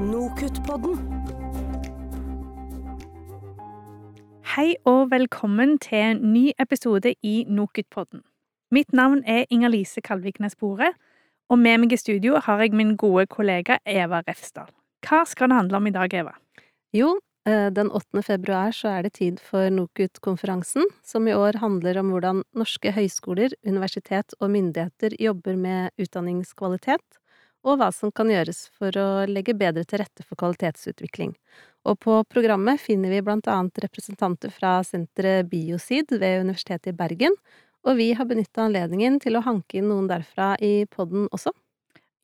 Nokutt-podden. Hei og velkommen til en ny episode i Nokutt-podden. Mitt navn er Inger-Lise Kalviknes Bore, og med meg i studio har jeg min gode kollega Eva Refsdal. Hva skal det handle om i dag, Eva? Jo, eh, den 8. februar så er det tid for NOKUT-konferansen, som i år handler om hvordan norske høyskoler, universitet og myndigheter jobber med utdanningskvalitet, og hva som kan gjøres for å legge bedre til rette for kvalitetsutvikling. Og på programmet finner vi blant annet representanter fra senteret Biosid ved Universitetet i Bergen, og vi har benytta anledningen til å hanke inn noen derfra i podden også.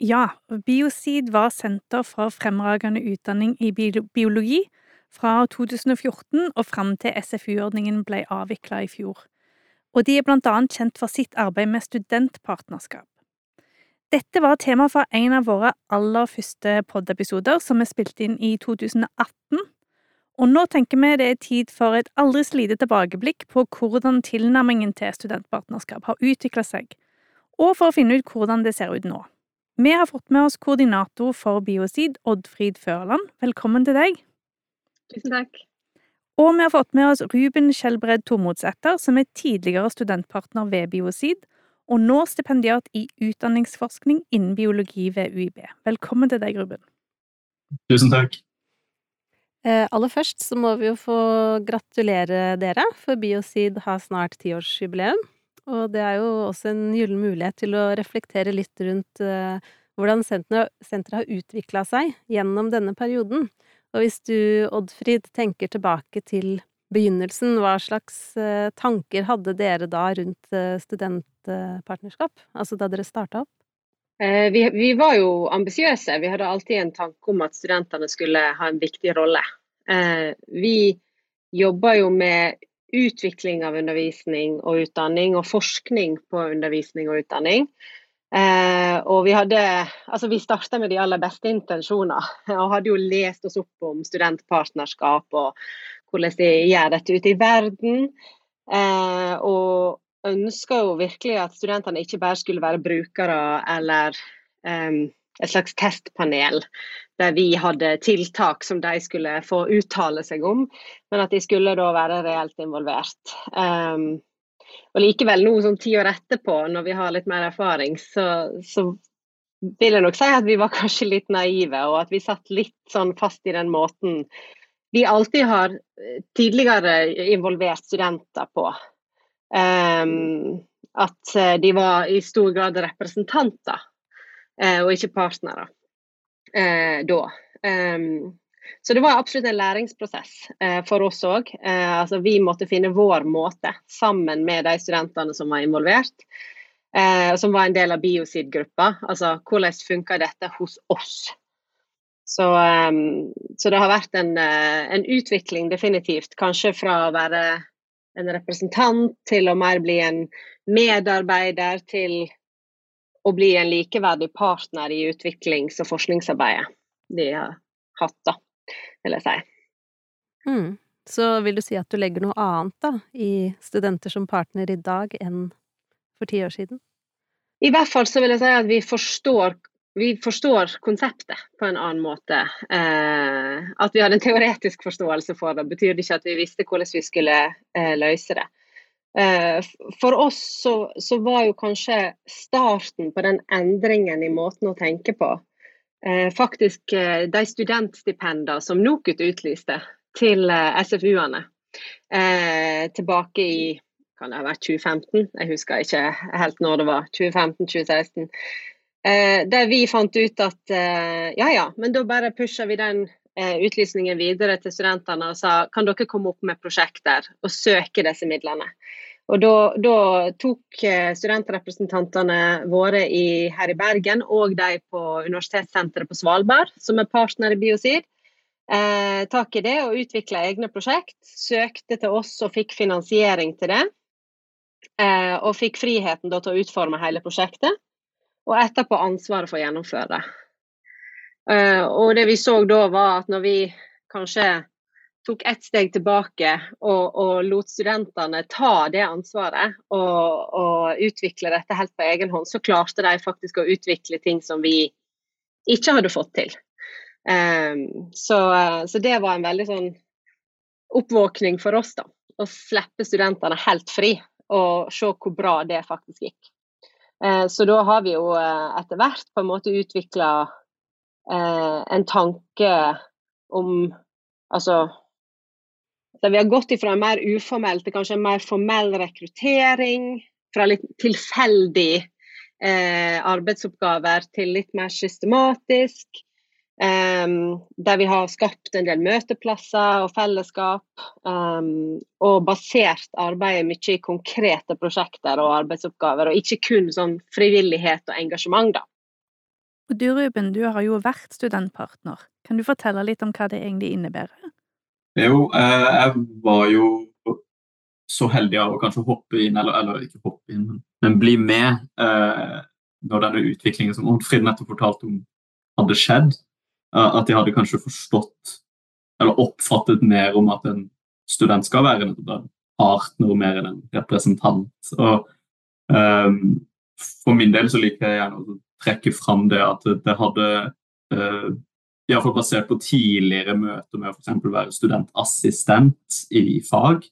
Ja, Biosid var senter for fremragende utdanning i biologi fra 2014 og fram til SFU-ordningen ble avvikla i fjor. Og de er blant annet kjent for sitt arbeid med studentpartnerskap. Dette var tema for en av våre aller første pod-episoder, som vi spilte inn i 2018. Og nå tenker vi det er tid for et aldri så lite tilbakeblikk på hvordan tilnærmingen til studentpartnerskap har utvikla seg, og for å finne ut hvordan det ser ut nå. Vi har fått med oss koordinator for Biosid, Oddfrid Førland. Velkommen til deg. Tusen takk. Og vi har fått med oss Ruben Skjelbred Tormodsæter, som er tidligere studentpartner ved Biosid, og nå stipendiat i utdanningsforskning innen biologi ved UiB. Velkommen til deg, Ruben. Tusen takk. Eh, aller først så må vi jo få gratulere dere, for Biosid har snart tiårsjubileum. Og det er jo også en gyllen mulighet til å reflektere litt rundt eh, hvordan senteret, senteret har utvikla seg gjennom denne perioden. Og hvis du, Oddfrid, tenker tilbake til begynnelsen, hva slags eh, tanker hadde dere da rundt eh, studentpartnerskap? Altså da dere starta opp? Eh, Vi, vi var jo ambisiøse. Vi hadde alltid en tanke om at studentene skulle ha en viktig rolle. Vi jobber jo med utvikling av undervisning og utdanning, og forskning på undervisning og utdanning. Eh, og vi hadde Altså, vi starta med de aller beste intensjoner, og hadde jo lest oss opp om studentpartnerskap og hvordan de gjør dette ute i verden. Eh, og ønsker jo virkelig at studentene ikke bare skulle være brukere eller em, et slags testpanel der vi hadde tiltak som de skulle få uttale seg om, men at de skulle da være reelt involvert. Em, og likevel, nå som ti år etterpå, når vi har litt mer erfaring, så, så vil jeg nok si at vi var kanskje litt naive, og at vi satt litt sånn fast i den måten vi alltid har eh, tidligere involvert studenter på. Um, at eh, de var i stor grad representanter, uh, og ikke partnere uh, da. Um, så det var absolutt en læringsprosess uh, for oss òg. Altså, vi måtte finne vår måte sammen med de studentene som var involvert. Som var en del av Biosid-gruppa. Altså hvordan funker dette hos oss? Så, em, så det har vært en, eh, en utvikling definitivt. Kanskje fra å være en representant til å mer bli en medarbeider til å bli en likeverdig partner i utviklings- og forskningsarbeidet de har hatt, da, vil jeg si. Mm. Så vil du si at du legger noe annet da, i studenter som partner i dag enn for ti år siden? I hvert fall så vil jeg si at vi forstår, vi forstår konseptet på en annen måte. Eh, at vi hadde en teoretisk forståelse for det, betyr det ikke at vi visste hvordan vi skulle eh, løse det. Eh, for oss så, så var jo kanskje starten på den endringen i måten å tenke på, eh, faktisk eh, de studentstipendene som NOKUT utlyste til eh, SFU-ene tilbake i kan det ha vært 2015, jeg husker ikke helt når det var. 2015-2016. Eh, der vi fant ut at eh, ja ja, men da bare pusher vi den eh, utlysningen videre til studentene og sa kan dere komme opp med prosjekter og søke disse midlene. Og da, da tok studentrepresentantene våre i, her i Bergen og de på Universitetssenteret på Svalbard, som er partner i Biosid, eh, tak i det og utvikla egne prosjekt. Søkte til oss og fikk finansiering til det. Eh, og fikk friheten da, til å utforme hele prosjektet, og etterpå ansvaret for å gjennomføre det. Eh, og det vi så da, var at når vi kanskje tok ett steg tilbake og, og lot studentene ta det ansvaret og, og utvikle dette helt på egen hånd, så klarte de faktisk å utvikle ting som vi ikke hadde fått til. Um, så, så, det var en veldig sånn oppvåkning for oss, da. Å slippe studentene helt fri og se hvor bra det faktisk gikk. Uh, så da har vi jo uh, etter hvert på en måte utvikla uh, en tanke om Altså så vi har gått ifra en mer uformell til kanskje en mer formell rekruttering. Fra litt tilfeldig eh, arbeidsoppgaver til litt mer systematisk. Um, der vi har skapt en del møteplasser og fellesskap. Um, og basert arbeidet mye i konkrete prosjekter og arbeidsoppgaver, og ikke kun sånn frivillighet og engasjement. da. Og Du Ruben, du har jo vært studentpartner. Kan du fortelle litt om hva det egentlig innebærer? Jo, eh, jeg var jo så heldig av å kanskje hoppe inn, eller, eller ikke hoppe inn, men, men bli med eh, når denne utviklingen som Oddfrid nettopp fortalte om, hadde skjedd. Uh, at de hadde kanskje forstått eller oppfattet mer om at en student skal være en partner mer enn en representant. Og um, For min del så liker jeg gjerne å trekke fram det at det hadde uh, Iallfall basert på tidligere møter med å f.eks. være studentassistent i fag,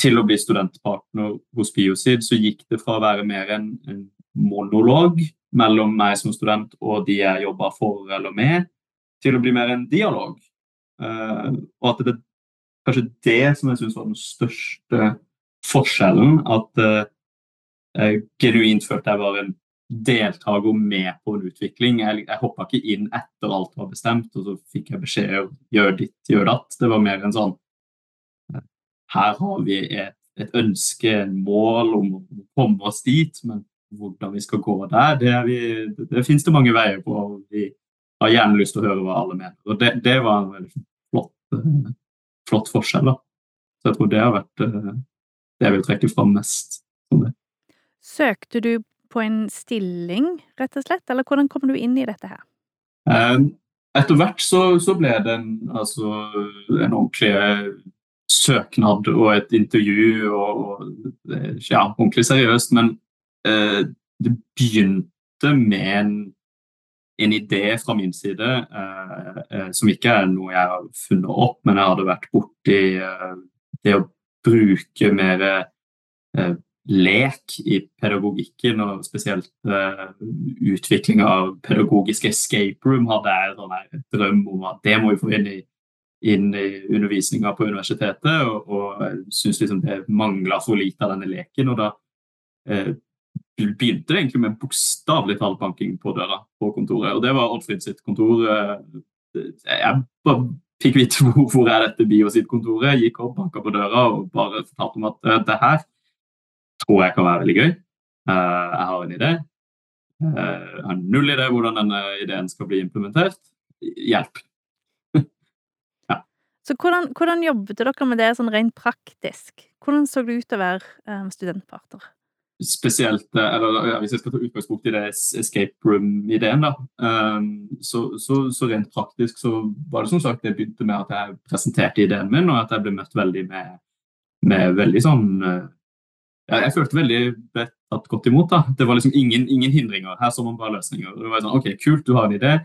til å bli studentpartner hos Biosid, så gikk det fra å være mer en, en monolog mellom meg som student og de jeg jobber for eller med, til å bli mer en dialog. Uh, og at det er kanskje det som jeg syns var den største forskjellen. At uh, genuint følte jeg var en deltaker med på en utvikling. Jeg, jeg hoppa ikke inn etter alt var bestemt, og så fikk jeg beskjed om gjør ditt, gjør datt. Det var mer en sånn uh, Her har vi et, et ønske, en mål om å komme oss dit, men hvordan vi skal gå der, det, vi, det, finnes det mange veier på. og Vi har gjerne lyst til å høre hva alle mener. Og Det, det var en veldig flott, uh, flott forskjell. da. Så jeg tror det har vært uh, det jeg vil trekke fram mest. Søkte du på en stilling, rett og slett, eller hvordan kom du inn i dette her? Uh, etter hvert så, så, ble det en, altså, en ordentlig søknad og et intervju og, og ja, ordentlig seriøst. Men Eh, det begynte med en, en, idé fra min side eh, eh, som ikke er noe jeg har funnet opp, men jeg hadde vært borti det å bruke mer lek i pedagogikken, og spesielt uh, utvikling av pedagogisk escape room, hadde jeg sånn en drøm om at det må vi få inn i, inn i undervisninga på universitetet. Og, og jeg syns liksom det mangla for lite av denne leken. og da uh, begynte egentlig med bokstavelig talt banking på døra på kontoret. Og det var Oddfrid sitt kontor. Eh, jeg bare fikk vite hvor, hvor er dette Bio sitt kontoret, gikk opp, banka på døra og bare fortalte om at eh, det her tror jeg kan være veldig gøy. Eh, jeg har en idé. Jeg har null idé hvordan denne ideen skal bli implementert. Hjelp. ja. Så hvordan, hvordan, jobbet dere med det sånn rent praktisk? Hvordan så det ut å være studentpartner? Spesielt eh, eller Hvis jeg skal ta utgangspunkt i det escape room-ideen, da, um, så, så, så, rent praktisk så var det som sagt det begynte med at jeg presenterte ideen min, og at jeg ble møtt veldig med, med veldig sånn uh, ja, Jeg følte veldig ble tatt godt imot. da, Det var liksom ingen, ingen hindringer. Her så man bare løsninger. Det var sånn, ok, Kult, du har en idé.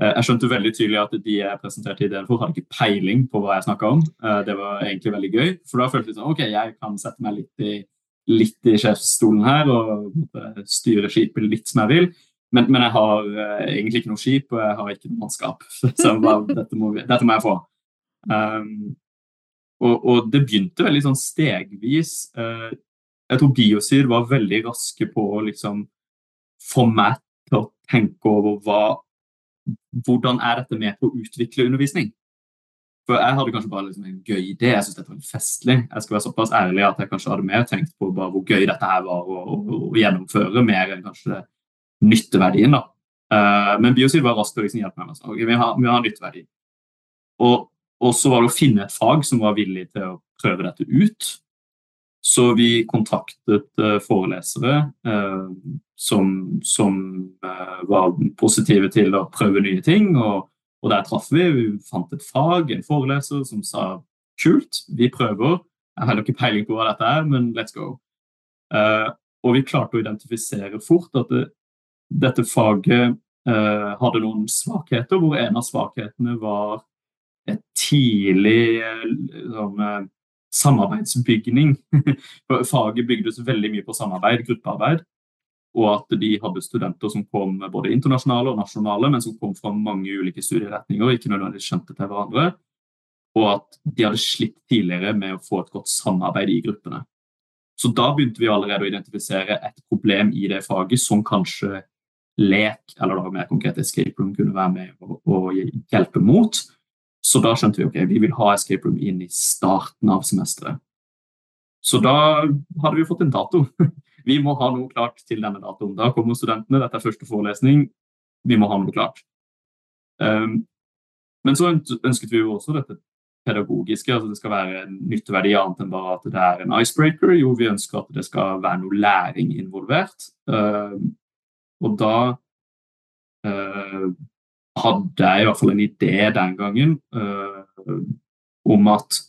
Uh, jeg skjønte veldig tydelig at de jeg presenterte ideen for, hadde ikke peiling på hva jeg snakka om. Det var egentlig veldig gøy, for da følte jeg sånn, ok, jeg kan sette meg litt i litt i sjefsstolen her og styre skipet litt som jeg vil. Men, men jeg har uh, egentlig ikke noe skip, og jeg har ikke noe mannskap. Så bare, dette, må vi, dette, må jeg få. Um, og, og, det begynte veldig sånn stegvis. Uh, jeg tror biosyr var veldig raske på å liksom få meg til å tenke over hva, hvordan er dette med på å utvikle undervisning. For jeg hadde kanskje bare liksom en gøy idé. Jeg syntes dette var litt festlig. Jeg skal være såpass ærlig at jeg kanskje hadde mer tenkt på bare hvor gøy dette her var å, gjennomføre, mer enn kanskje nytteverdien. da. Uh, men Biosid var raskt å liksom hjelpe meg med okay, vi, har, har nytteverdi. Og, og, så var det å finne et fag som var villig til å prøve dette ut. Så vi kontaktet uh, forelesere uh, som, som var positive til å prøve nye ting. og og der traff vi. Vi fant et fag, en foreleser, som sa kult, vi prøver. Jeg har ikke peiling på hva dette er, men let's go. Uh, og vi klarte å identifisere fort at det, dette faget uh, hadde noen svakheter, hvor en av svakhetene var et tidlig sånn, samarbeidsbygning. Faget bygdes veldig mye på samarbeid, gruppearbeid. Og at de hadde studenter som kom både internasjonale og nasjonale, men som kom fra mange ulike studieretninger og ikke nødvendigvis skjønte til hverandre. Og at de hadde slitt tidligere med å få et godt samarbeid i gruppene. Så da begynte vi allerede å identifisere et problem i det faget som kanskje lek, eller da mer konkret escape room, kunne være med å hjelpe mot. Så da skjønte vi ok, vi vil ha escape room inn i starten av semesteret. Så da hadde vi fått en dato. Vi må ha noe klart til denne datoen. Da kommer studentene, dette er første forelesning, vi må ha noe klart. Um, men så ønsket vi jo også dette pedagogiske, altså det skal være en nytteverdi annet enn bare at det er en icebreaker. Jo, vi ønsker at det skal være noe læring involvert. Um, og da uh, hadde jeg i hvert fall en idé den gangen uh, om at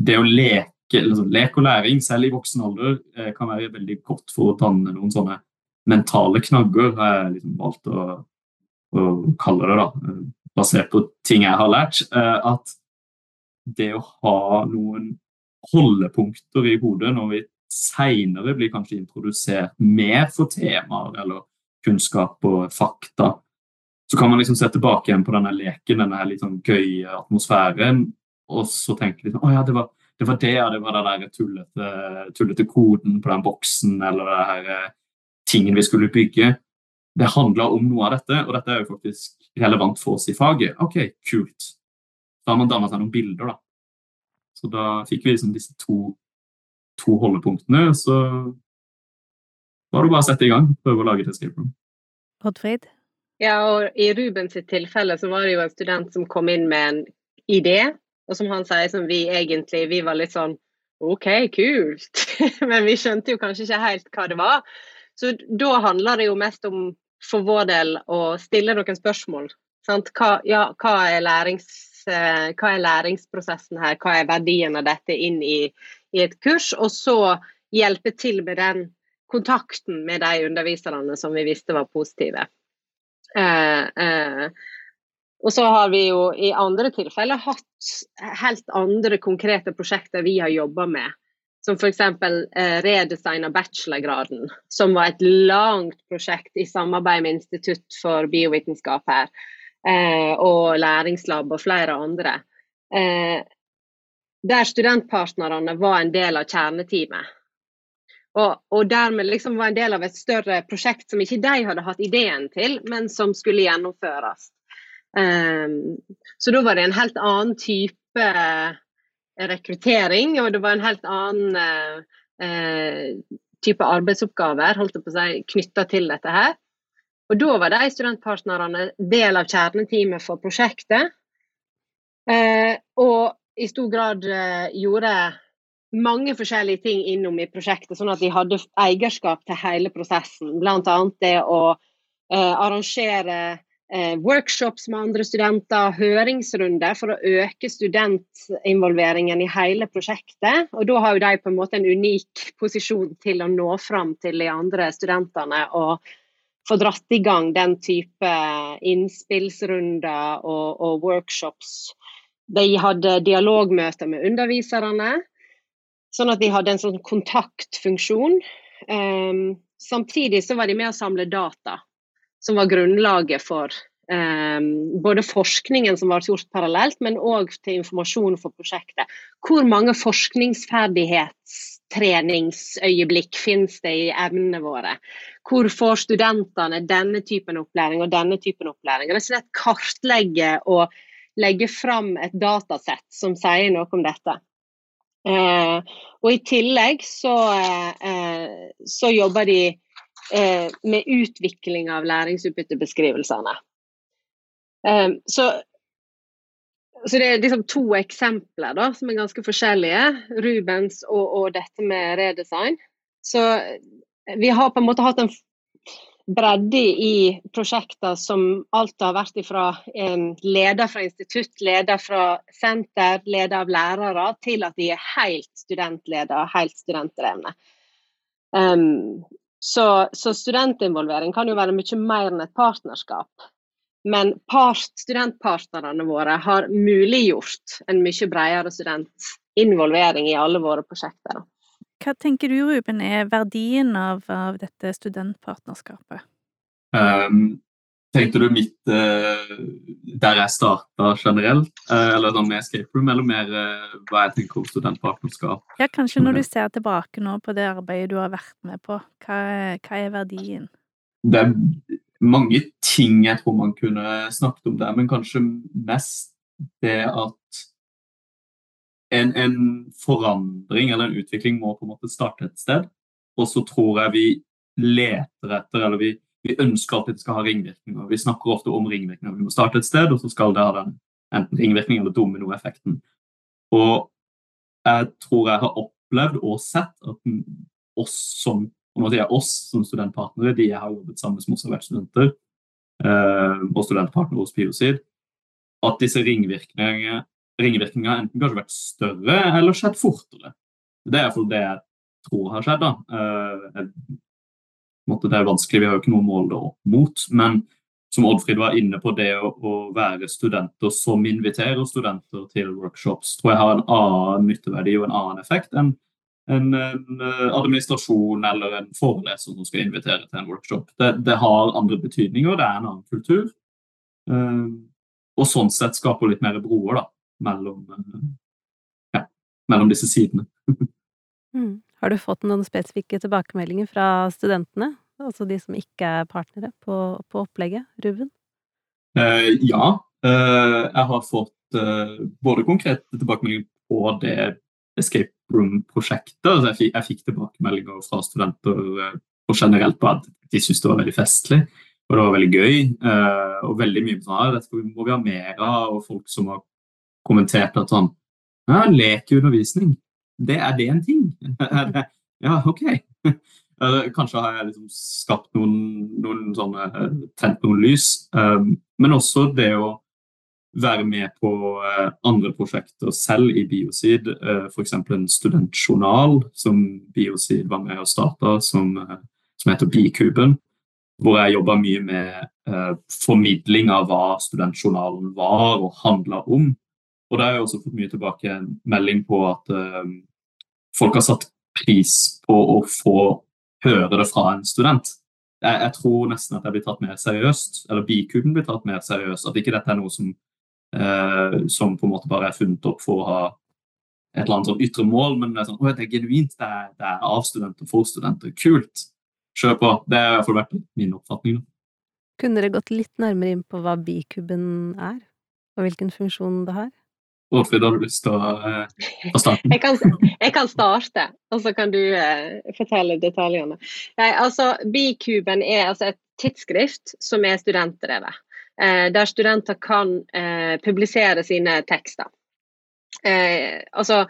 det å leke, altså, lek og læring, selv i voksen alder, uh, kan være veldig godt for å danne noen sånne mentale knagger, har jeg liksom valgt å, å, kalle det, da, basert på ting jeg har lært. Uh, at det å ha noen holdepunkter i hodet når vi seinere blir kanskje introdusert mer for temaer eller kunnskap og fakta, så kan man liksom se tilbake igjen på denne leken, denne litt sånn gøye atmosfæren, og så tenke de sånn Å ja, det var det, var det, det var den der tullete, tullete, koden på den boksen, eller det her eh, tingen vi skulle bygge. Det handla om noe av dette, og dette er jo faktisk relevant for oss i faget. OK, kult. Da har man danna seg noen bilder, da. Så da fikk vi liksom disse to, to holdepunktene, så var det bare å sette i gang, prøve å lage et escape room. Oddfrid? Ja, og i Rubens tilfelle så var det jo en student som kom inn med en idé, og som han sier som vi egentlig Vi var litt sånn OK, kult. Men vi skjønte jo kanskje ikke helt hva det var. Så da handler det jo mest om for vår del å stille noen spørsmål. Hva, ja, hva, er lærings, eh, hva, er læringsprosessen her, hva er verdien av dette inn i, i et kurs? Og så hjelpe til med den kontakten med de underviserne som vi visste var positive. Eh, eh, og så har vi jo i andre tilfeller hatt helt andre konkrete prosjekter vi har jobba med. Som f.eks. Eh, redesign av bachelorgraden, som var et langt prosjekt i samarbeid med Institutt for biovitenskap her. Eh, og læringslab og flere andre. Eh, der studentpartnerne var en del av kjerneteamet. Og, og, dermed liksom var en del av et større prosjekt som ikke de hadde hatt ideen til, men som skulle gjennomføres. Um, så da var det en helt annen type rekruttering, og det var en helt annen uh, uh, type arbeidsoppgaver holdt på å si, knytta til dette her. Og da var de studentpartnerne del av kjerneteamet for prosjektet. Og i stor grad gjorde mange forskjellige ting innom i prosjektet, sånn at de hadde eierskap til hele prosessen. Bl.a. det å eh, arrangere eh, workshops med andre studenter, høringsrunder for å øke studentinvolveringen i hele prosjektet. Og da har jo de på en måte en unik posisjon til å nå fram til de andre studentene og få dratt i gang den type innspillsrunder og, og workshops. De hadde dialogmøter med underviserne. Sånn at de hadde en sånn kontaktfunksjon. Um, samtidig så var de med å samle data, som var grunnlaget for um, både forskningen som var gjort parallelt, men òg til informasjon for prosjektet. Hvor mange forskningsferdighetstreningsøyeblikk finnes det i emnene våre? Hvor får studentene denne typen opplæring og denne typen opplæring? Rett og slett kartlegge og legge fram et datasett som sier noe om dette. Uh, og i tillegg så, uh, så jobber de eh, med utvikling av læringsutbyttebeskrivelsene. Eh, så, så, det er liksom to eksempler da, som er ganske forskjellige. Rubens og, og dette med redesign. Så vi har på en måte hatt en bredde i prosjekter som alt har vært fra leder fra institutt, leder fra senter, leder av lærere, til at de er helt studentleder, helt studentdrevne. Um, Så, så, studentinvolvering kan jo være mye mer enn et partnerskap. Men part, studentpartnerne våre har muliggjort en mye bredere studentinvolvering i alle våre prosjekter. Hva tenker du, Ruben, er verdien av, av dette studentpartnerskapet? Um, tenkte du midt uh, der jeg starta generelt, uh, eller da med Escape Room, eller mer uh, hva jeg tenker om studentpartnerskap? Ja, Kanskje når du ser tilbake nå på det arbeidet du har vært med på, hva, hva er verdien? Det er mange ting jeg tror man kunne snakket om der, men kanskje mest det at en, en, forandring eller en utvikling må på en måte starte et sted. Og så tror jeg vi leter etter, eller vi, vi ønsker at det skal ha ringvirkninger. Vi snakker ofte om ringvirkninger. Vi må starte et sted, og så skal det ha den enten ringvirkning eller dominoeffekten. Og jeg tror jeg har opplevd og sett at oss som og nå det er oss som studentpartnere, de jeg har jobbet sammen som også har vært studenter, eh, og studentpartnere hos Biocid, at disse ringvirkningene ringvirkningene enten kanskje vært større eller skjedd fortere. Det er iallfall det jeg tror har skjedd. da. Uh, det er vanskelig, vi har jo ikke noe mål da mot. Men som Oddfrid var inne på, det å, å, være studenter som inviterer studenter til workshops, tror jeg har en annen nytteverdi og en annen effekt enn en, en eh, administrasjon eller en foreleser som skal invitere til en workshop. Det, det har andre betydninger, det er en annen kultur. Uh, og sånn sett skaper litt mer broer, da mellom, eh, ja, mellom disse sidene. mm. Har du fått noen spesifikke tilbakemeldinger fra studentene, altså de som ikke er partnere, på, på opplegget? Ruben? Eh, ja, eh, jeg har fått eh, både konkrete tilbakemeldinger på det Escape Room-prosjektet. Altså jeg, fikk, jeg fikk tilbakemeldinger fra studenter eh, på generelt på at de syntes det var veldig festlig. Og det var veldig gøy. Eh, og veldig mye sånn dette må vi ha mer av. Og folk som har kommentert at sånn ja, Lekeundervisning, det er det en ting? ja, OK. Kanskje har jeg liksom skapt noen, noen sånne Tent noen lys. Um, men også det å være med på uh, andre prosjekter selv i Biosid. Uh, F.eks. en studentjournal som Biosid var med og starta, som, som heter Bikuben. Hvor jeg jobba mye med formidling av hva studentjournalen var og handla om. Og da har jeg også fått mye tilbake en melding på at uh, folk har satt pris på å få høre det fra en student. Jeg, jeg tror nesten at jeg blir tatt mer seriøst, eller bikuben blir tatt mer seriøst. At ikke dette er noe som, eh, som på en måte bare er funnet opp for å ha et eller annet sånn ytre mål, men det er, sånn, det er genuint. Det er, det er, av studenter for studenter. Kult! Kjør på. Det har iallfall vært min oppfatning. Kunne dere gått litt nærmere inn på hva bikuben er, og hvilken funksjon det har? Årfrid, har du lyst til å uh, starte? jeg, kan, jeg kan starte, og så kan du uh, fortelle detaljene. Nei, altså, Bikuben er altså et tidsskrift som er studentdrevet. Uh, der studenter kan publisere sine tekster. altså,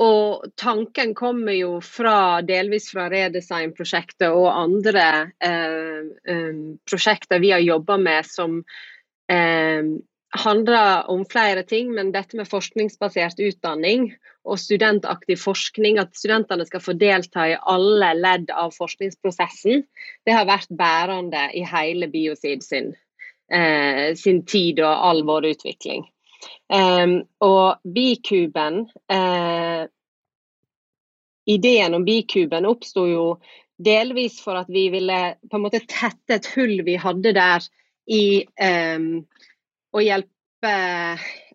og tanken kommer jo fra, delvis fra Redesign-prosjektet og andre prosjekter vi har jobba med som handler om flere ting, men dette med forskningsbasert utdanning og studentaktiv forskning, at studentene skal få delta i alle ledd av forskningsprosessen, det har vært bærende i hele Biosid sin, eh, sin tid og all vår utvikling. Um, og bikuben eh, Ideen om bikuben oppsto jo delvis for at vi ville på en måte tette et hull vi hadde der i um, å hjelpe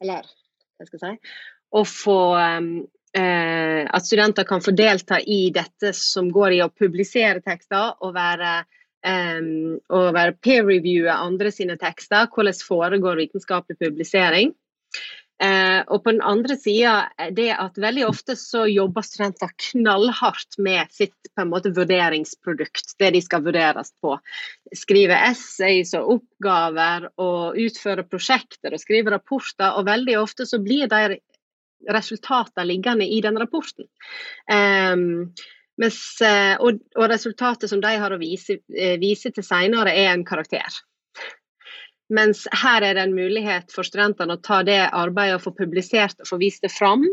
Eller hva skal jeg si Å få eh, At studenter kan få delta i dette som går i å publisere tekster og være Um, og være peer-reviewe andre sine tekster. Hvordan foregår vitenskapelig publisering. Eh, og på den andre sida det at veldig ofte så jobber studenter knallhardt med sitt på en måte vurderingsprodukt, det de skal vurderes på. Skrive essays og oppgaver og utføre prosjekter og skrive rapporter. Og veldig ofte så blir de resultatene liggende i den rapporten. Eh, mens, og, og, resultatet som de har å vise, eh, vise til senere, er en karakter. Mens her er det en mulighet for studentene å ta det arbeidet og få publisert og få vist det fram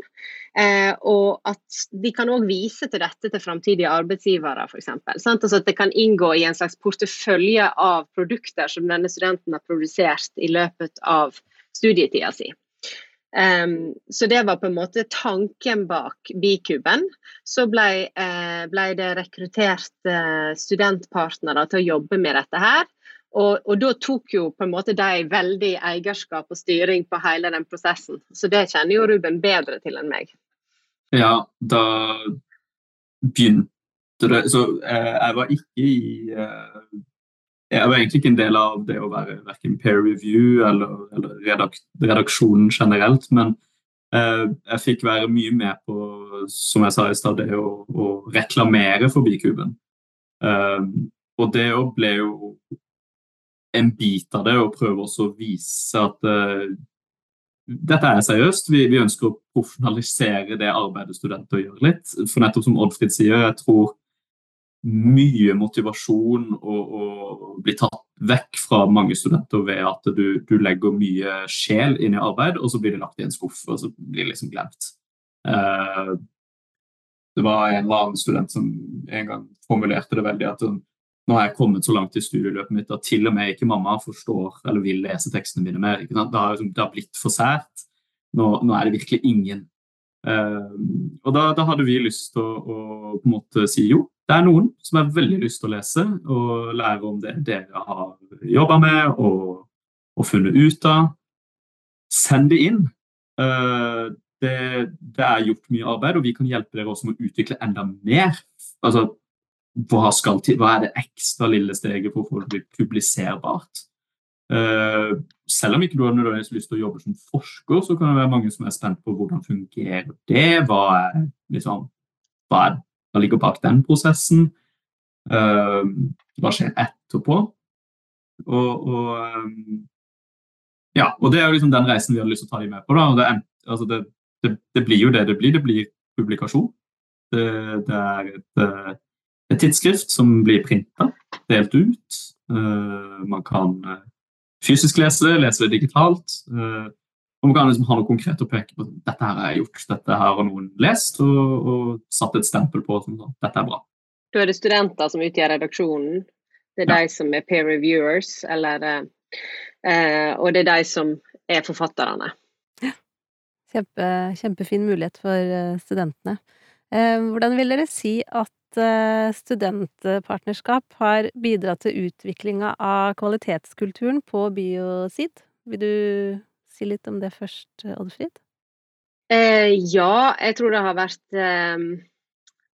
Eh, og at de kan òg vise til dette til framtidige arbeidsgivere, f.eks. Altså at det kan inngå i en slags portefølje av produkter som denne studenten har produsert i løpet av studietida si. Um, så det var på en måte tanken bak Bikuben. Så ble, eh, ble det rekruttert eh, studentpartnere til å jobbe med dette her. Og, og, da tok jo på en måte de veldig eierskap og styring på hele den prosessen. Så det kjenner jo Ruben bedre til enn meg. Ja, da begynte det Så eh, jeg var ikke i eh, Jeg var egentlig ikke en del av det å være verken peer review eller, eller redak redaksjonen generelt, men eh, jeg fikk være mye med på, som jeg sa i stad, det å, å reklamere for Bikuben. og det ble jo en bit av det å prøve å vise at dette er seriøst. Vi, vi, ønsker å profesjonalisere det arbeidet studenter gjør litt. For nettopp som Oddfrid sier, jeg tror mye motivasjon å bli tatt vekk fra mange studenter ved at du, du, legger mye sjel inn i arbeid, og så blir det lagt i en skuff, og så blir det liksom glemt. Uh, det var en eller annen student som en gang formulerte det veldig at nå har jeg kommet så langt i studieløpet mitt at til og med ikke mamma forstår eller vil lese tekstene mine mer. Det har, liksom, det har, blitt for sært. Nå, nå, er det virkelig ingen. Uh, og da, da, hadde vi lyst til å, å, på en måte si jo, det er noen som har veldig lyst til å lese og lære om det dere har jobba med og, og, funnet ut av. Send det inn. Uh, det, det, er gjort mye arbeid, og vi kan hjelpe dere også med å utvikle enda mer. Altså, hva, til, hva, er det ekstra lille steget for å få det bli publiserbart? Uh, selv om ikke du har lyst til å jobbe som forsker, så kan det være mange som er spent på hvordan fungerer det hva, er, liksom, hva, er, hva ligger bak den prosessen? Uh, hva skjer etterpå? Og, og um, ja, og det er jo liksom den reisen vi hadde lyst til å ta dem med på. da, og det, altså det, det, det blir jo det det blir. Det blir publikasjon. Det, det er et et tidsskrift som blir printa, delt ut. Uh, man kan uh, fysisk lese det, lese det digitalt. Uh, og man kan liksom ha noe konkret å peke på. Dette her har jeg gjort, dette her har noen lest og, og satt et stempel på. Sånn, dette er bra. Da er det studenter som utgjør redaksjonen. Det er ja. de som er peer reviewers, eller, og det er de som er forfatterne. Ja. Kjempe, kjempefin mulighet for studentene. Hvordan vil dere si at Eh, studentpartnerskap har bidratt til utviklinga av kvalitetskulturen på Biosid. Vil du si litt om det først, Oddfrid? Eh, ja, jeg tror det har vært eh,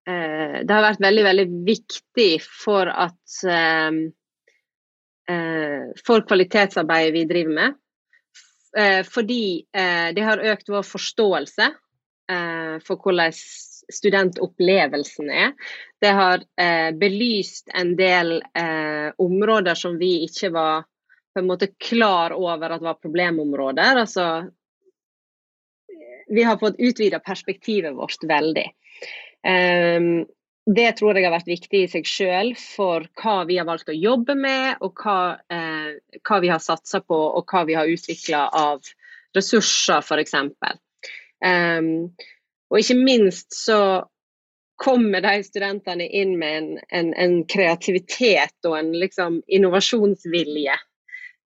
eh, Det har vært veldig, veldig viktig for at eh, eh For kvalitetsarbeidet vi driver med. fordi det har økt vår forståelse for hvordan studentopplevelsen er. Det har eh, belyst en del eh, områder som vi ikke var på en måte klar over at var problemområder. Altså, vi har fått utvida perspektivet vårt veldig. Um, det tror jeg har vært viktig i seg selv for hva vi har valgt å jobbe med, og hva, eh, hva vi har satsa på og hva vi har utvikla av ressurser, f.eks. Um, og ikke minst så kommer de studentene inn med en, en, en kreativitet og en liksom, innovasjonsvilje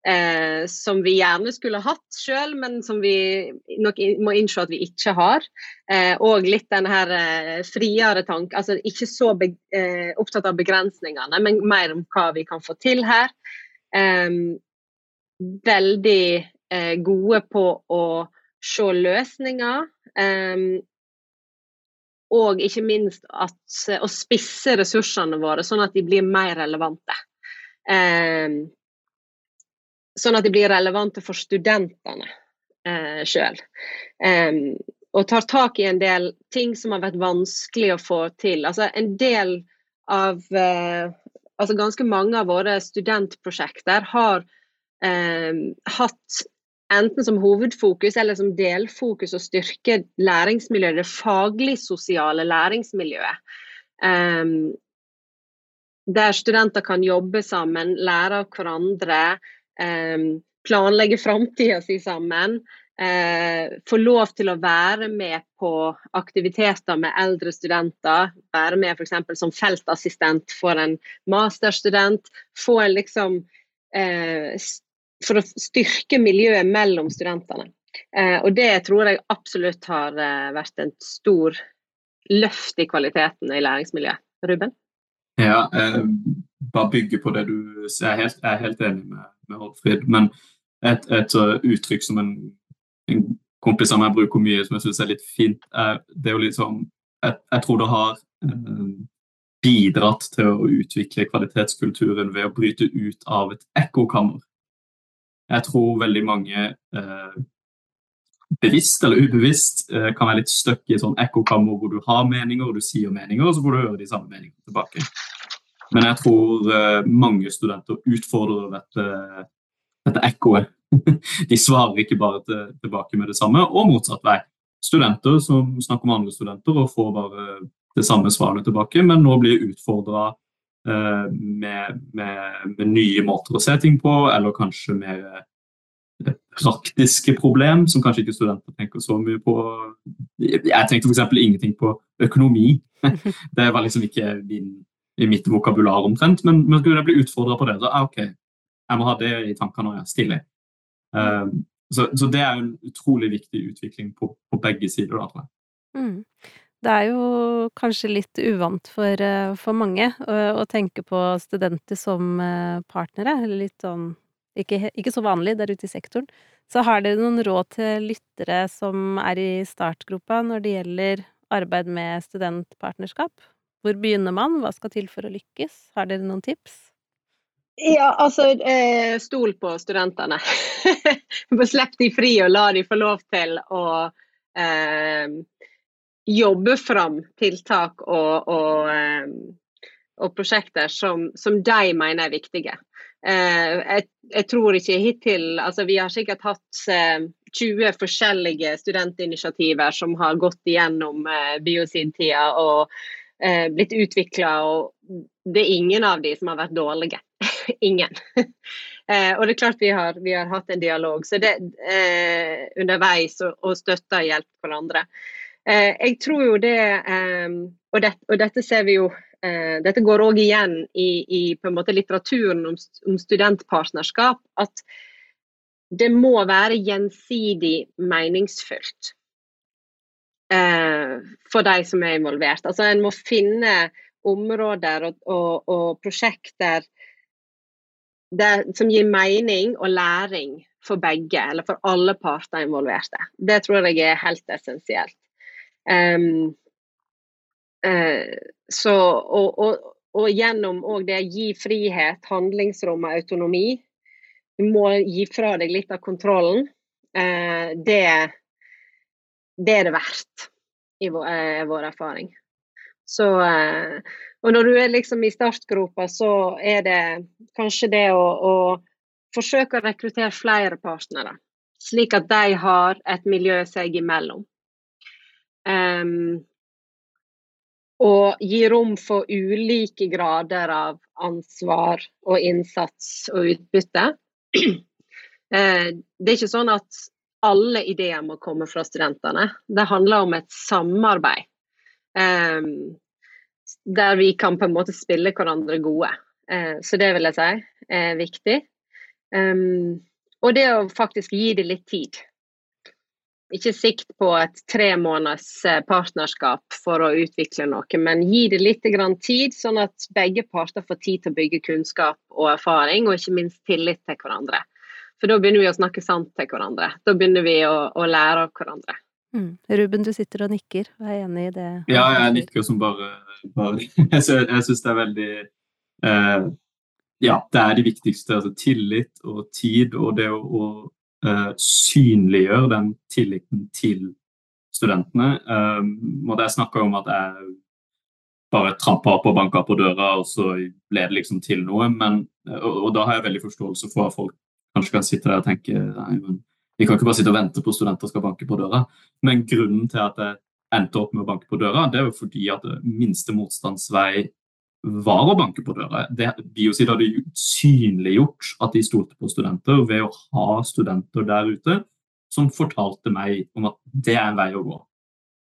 eh, som vi gjerne skulle hatt sjøl, men som vi nok må innse at vi ikke har. Eh, og litt den her eh, friere tank, altså ikke så be, eh, opptatt av begrensningene, men mer om hva vi kan få til her. veldig eh, gode på å se løsninger. Um, og ikke minst at, å spisse ressursene våre sånn at de blir mer relevante. Eh, sånn at de blir relevante for studentene eh, sjøl. Eh, og tar tak i en del ting som har vært vanskelig å få til. Altså en del av eh, Altså ganske mange av våre studentprosjekter har eh, hatt enten som hovedfokus eller som delfokus å styrke læringsmiljøet, det faglig-sosiale læringsmiljøet. Um, der studenter kan jobbe sammen, lære av hverandre. Um, planlegge framtida si sammen. Uh, få lov til å være med på aktiviteter med eldre studenter. Være med f.eks. som feltassistent for en masterstudent. Få en liksom eh, For å styrke miljøet mellom studentene. Eh, og det tror jeg absolutt har eh, vært en stor løft i kvaliteten i læringsmiljøet. Ruben? Ja, eh, bare bygge på det du sier. Jeg er helt, enig med, med Oddfrid. Men et, et uh, uttrykk som en, en kompis av meg bruker mye, som jeg syns er litt fint, er det jo sånn jeg, jeg tror det har eh, bidratt til å utvikle kvalitetskulturen ved å bryte ut av et ekkokammer. Jeg tror veldig mange eh, bevisst eller ubevisst kan være litt stuck i sånn ekkokammer hvor du har meninger og du sier meninger, og så får du høre de samme meningene tilbake. Men jeg tror uh, mange studenter utfordrer dette, dette ekkoet. De svarer ikke bare til, tilbake med det samme, og motsatt vei. Studenter som snakker med andre studenter og får bare det samme svaret tilbake, men nå blir utfordra eh, med, med, med, nye måter å se ting på, eller kanskje mer uh, praktiske problem som kanskje ikke studenter tenker så mye på. Jeg tenkte f.eks. ingenting på økonomi. Det var liksom ikke min i mitt vokabular omtrent, men, men skulle jeg bli utfordra på det, da ah, ok, jeg må ha det i tankene når jeg er stille. Um, så, så, det er en utrolig viktig utvikling på, på begge sider, da, tror jeg. Mm. Det er jo kanskje litt uvant for, eh, for mange å, å, tenke på studenter som eh, partnere, litt sånn ikke, ikke, så vanlig der ute i sektoren. Så har dere noen råd til lyttere som er i startgropa når det gjelder arbeid med studentpartnerskap? Hvor begynner man? Hva skal til for å lykkes? Har dere noen tips? Ja, altså eh, Stol på studentene. Slipp de fri og la de få lov til å eh, jobbe fram tiltak og, og, eh, og prosjekter som, som, de mener er viktige. Eh, jeg, jeg, tror ikke hittil altså Vi har sikkert hatt 20 eh, forskjellige studentinitiativer som har gått igjennom biosidtida. og blitt utvikla, og det er ingen av de som har vært dårlige. ingen. og det er klart vi har, vi har hatt en dialog så det, underveis og, og støtta og hjulpet hverandre. Eh, jeg tror jo det, eh, og, det, og dette ser vi jo eh, dette går òg igjen i, i, på en måte litteraturen om, om studentpartnerskap, at det må være gjensidig meningsfylt eh, for de som er involvert. Altså En må finne områder og, og, og prosjekter der, som gir mening og læring for begge, eller for alle parter involverte. Det tror jeg er helt essensielt. Um, uh, så, og, og, og, gjennom det å gi frihet, handlingsrom og autonomi. Du må gi fra deg litt av kontrollen. Uh, det det er det verdt, i vår, uh, vår erfaring. Så, eh, og når du er liksom i startgropa, så er det kanskje det å, å forsøke å rekruttere flere partnere, slik at de har et miljø seg imellom. Um, og gi rom for ulike grader av ansvar og innsats og utbytte. Eh, det er ikke sånn at alle ideer må komme fra studentene. Det handler om et samarbeid. Um, der vi kan på en måte spille hverandre gode. Uh, så det vil jeg si er viktig. Um, og det å faktisk gi det litt tid. Ikke sikt på et tre måneders eh, partnerskap for å utvikle noe, men gi det litt tid, sånn at begge parter får tid til å bygge kunnskap og erfaring, og ikke minst tillit til hverandre. For da begynner vi å snakke sant til hverandre. Da begynner vi å, å lære av hverandre. Mm. Ruben, du sitter og nikker og er enig i det? Ja, jeg nikker som bare, bare. Jeg syns det er veldig eh, Ja, det er det viktigste. Altså tillit og tid, og det å, å uh, synliggjøre den tilliten til studentene. Um, og jeg snakka om at jeg bare trampa opp og banka på døra, og så ble det liksom til noe. Men, og, og da har jeg veldig forståelse for at folk kanskje kan sitte der og tenke nei, men vi kan ikke bare sitte og vente på studenter skal banke på døra. Men grunnen til at jeg endte opp med å banke på døra, det er jo fordi at minste motstandsvei var å banke på døra. Det, Biosid hadde synliggjort at de stolte på studenter ved å ha studenter der ute som fortalte meg om at det er en vei å gå.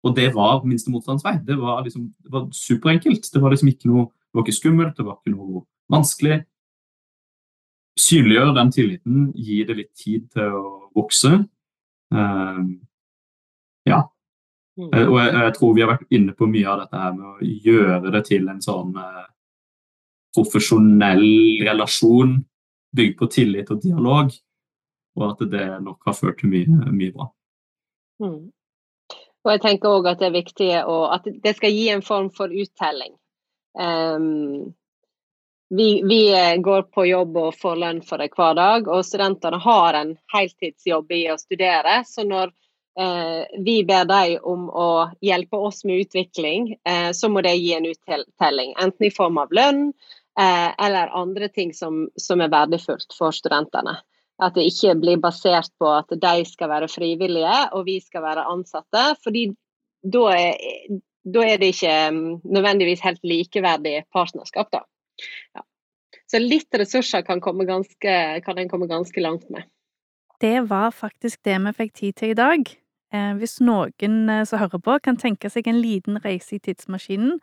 Og det var minste motstandsvei. Det var, liksom, det var superenkelt. Det var liksom ikke noe det var ikke skummelt, det var ikke noe vanskelig. Synliggjør den tilliten, gi det litt tid til å vokse. Uh, ja. Mm. Uh, og jeg, jeg, tror vi har vært inne på mye av dette her med å gjøre det til en sånn uh, profesjonell relasjon bygd på tillit og dialog, og at det nok har ført til mye, mye bra. Mm. Og jeg tenker òg at det er viktig å, at det skal gi en form for uttelling. Um, vi, vi, går på jobb og får lønn for det hver dag, og studentene har en heltidsjobb i å studere. Så når eh, vi ber dem om å hjelpe oss med utvikling, eh, så må det gi en uttelling. Enten i form av lønn eh, eller andre ting som, som, er verdifullt for studentene. At det ikke blir basert på at de skal være frivillige og vi skal være ansatte. fordi da er, da er det ikke mm, nødvendigvis helt likeverdig partnerskap, da. Ja. Så litt ressurser kan, ganske, kan en komme ganske langt med. Det var faktisk det vi fikk tid til i dag. Eh, hvis noen eh, som hører på, kan tenke seg en liten reise i tidsmaskinen,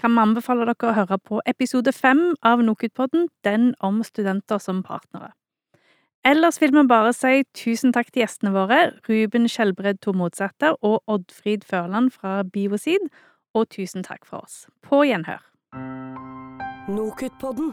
kan vi anbefale dere å høre på episode fem av NOKUT-podden, den om studenter som partnere. Ellers vil vi bare si tusen takk til gjestene våre, Ruben Skjelbred Tormodsæter og Oddfrid Førland fra Biosid, og tusen takk for oss. På gjenhør. Nokutpodden.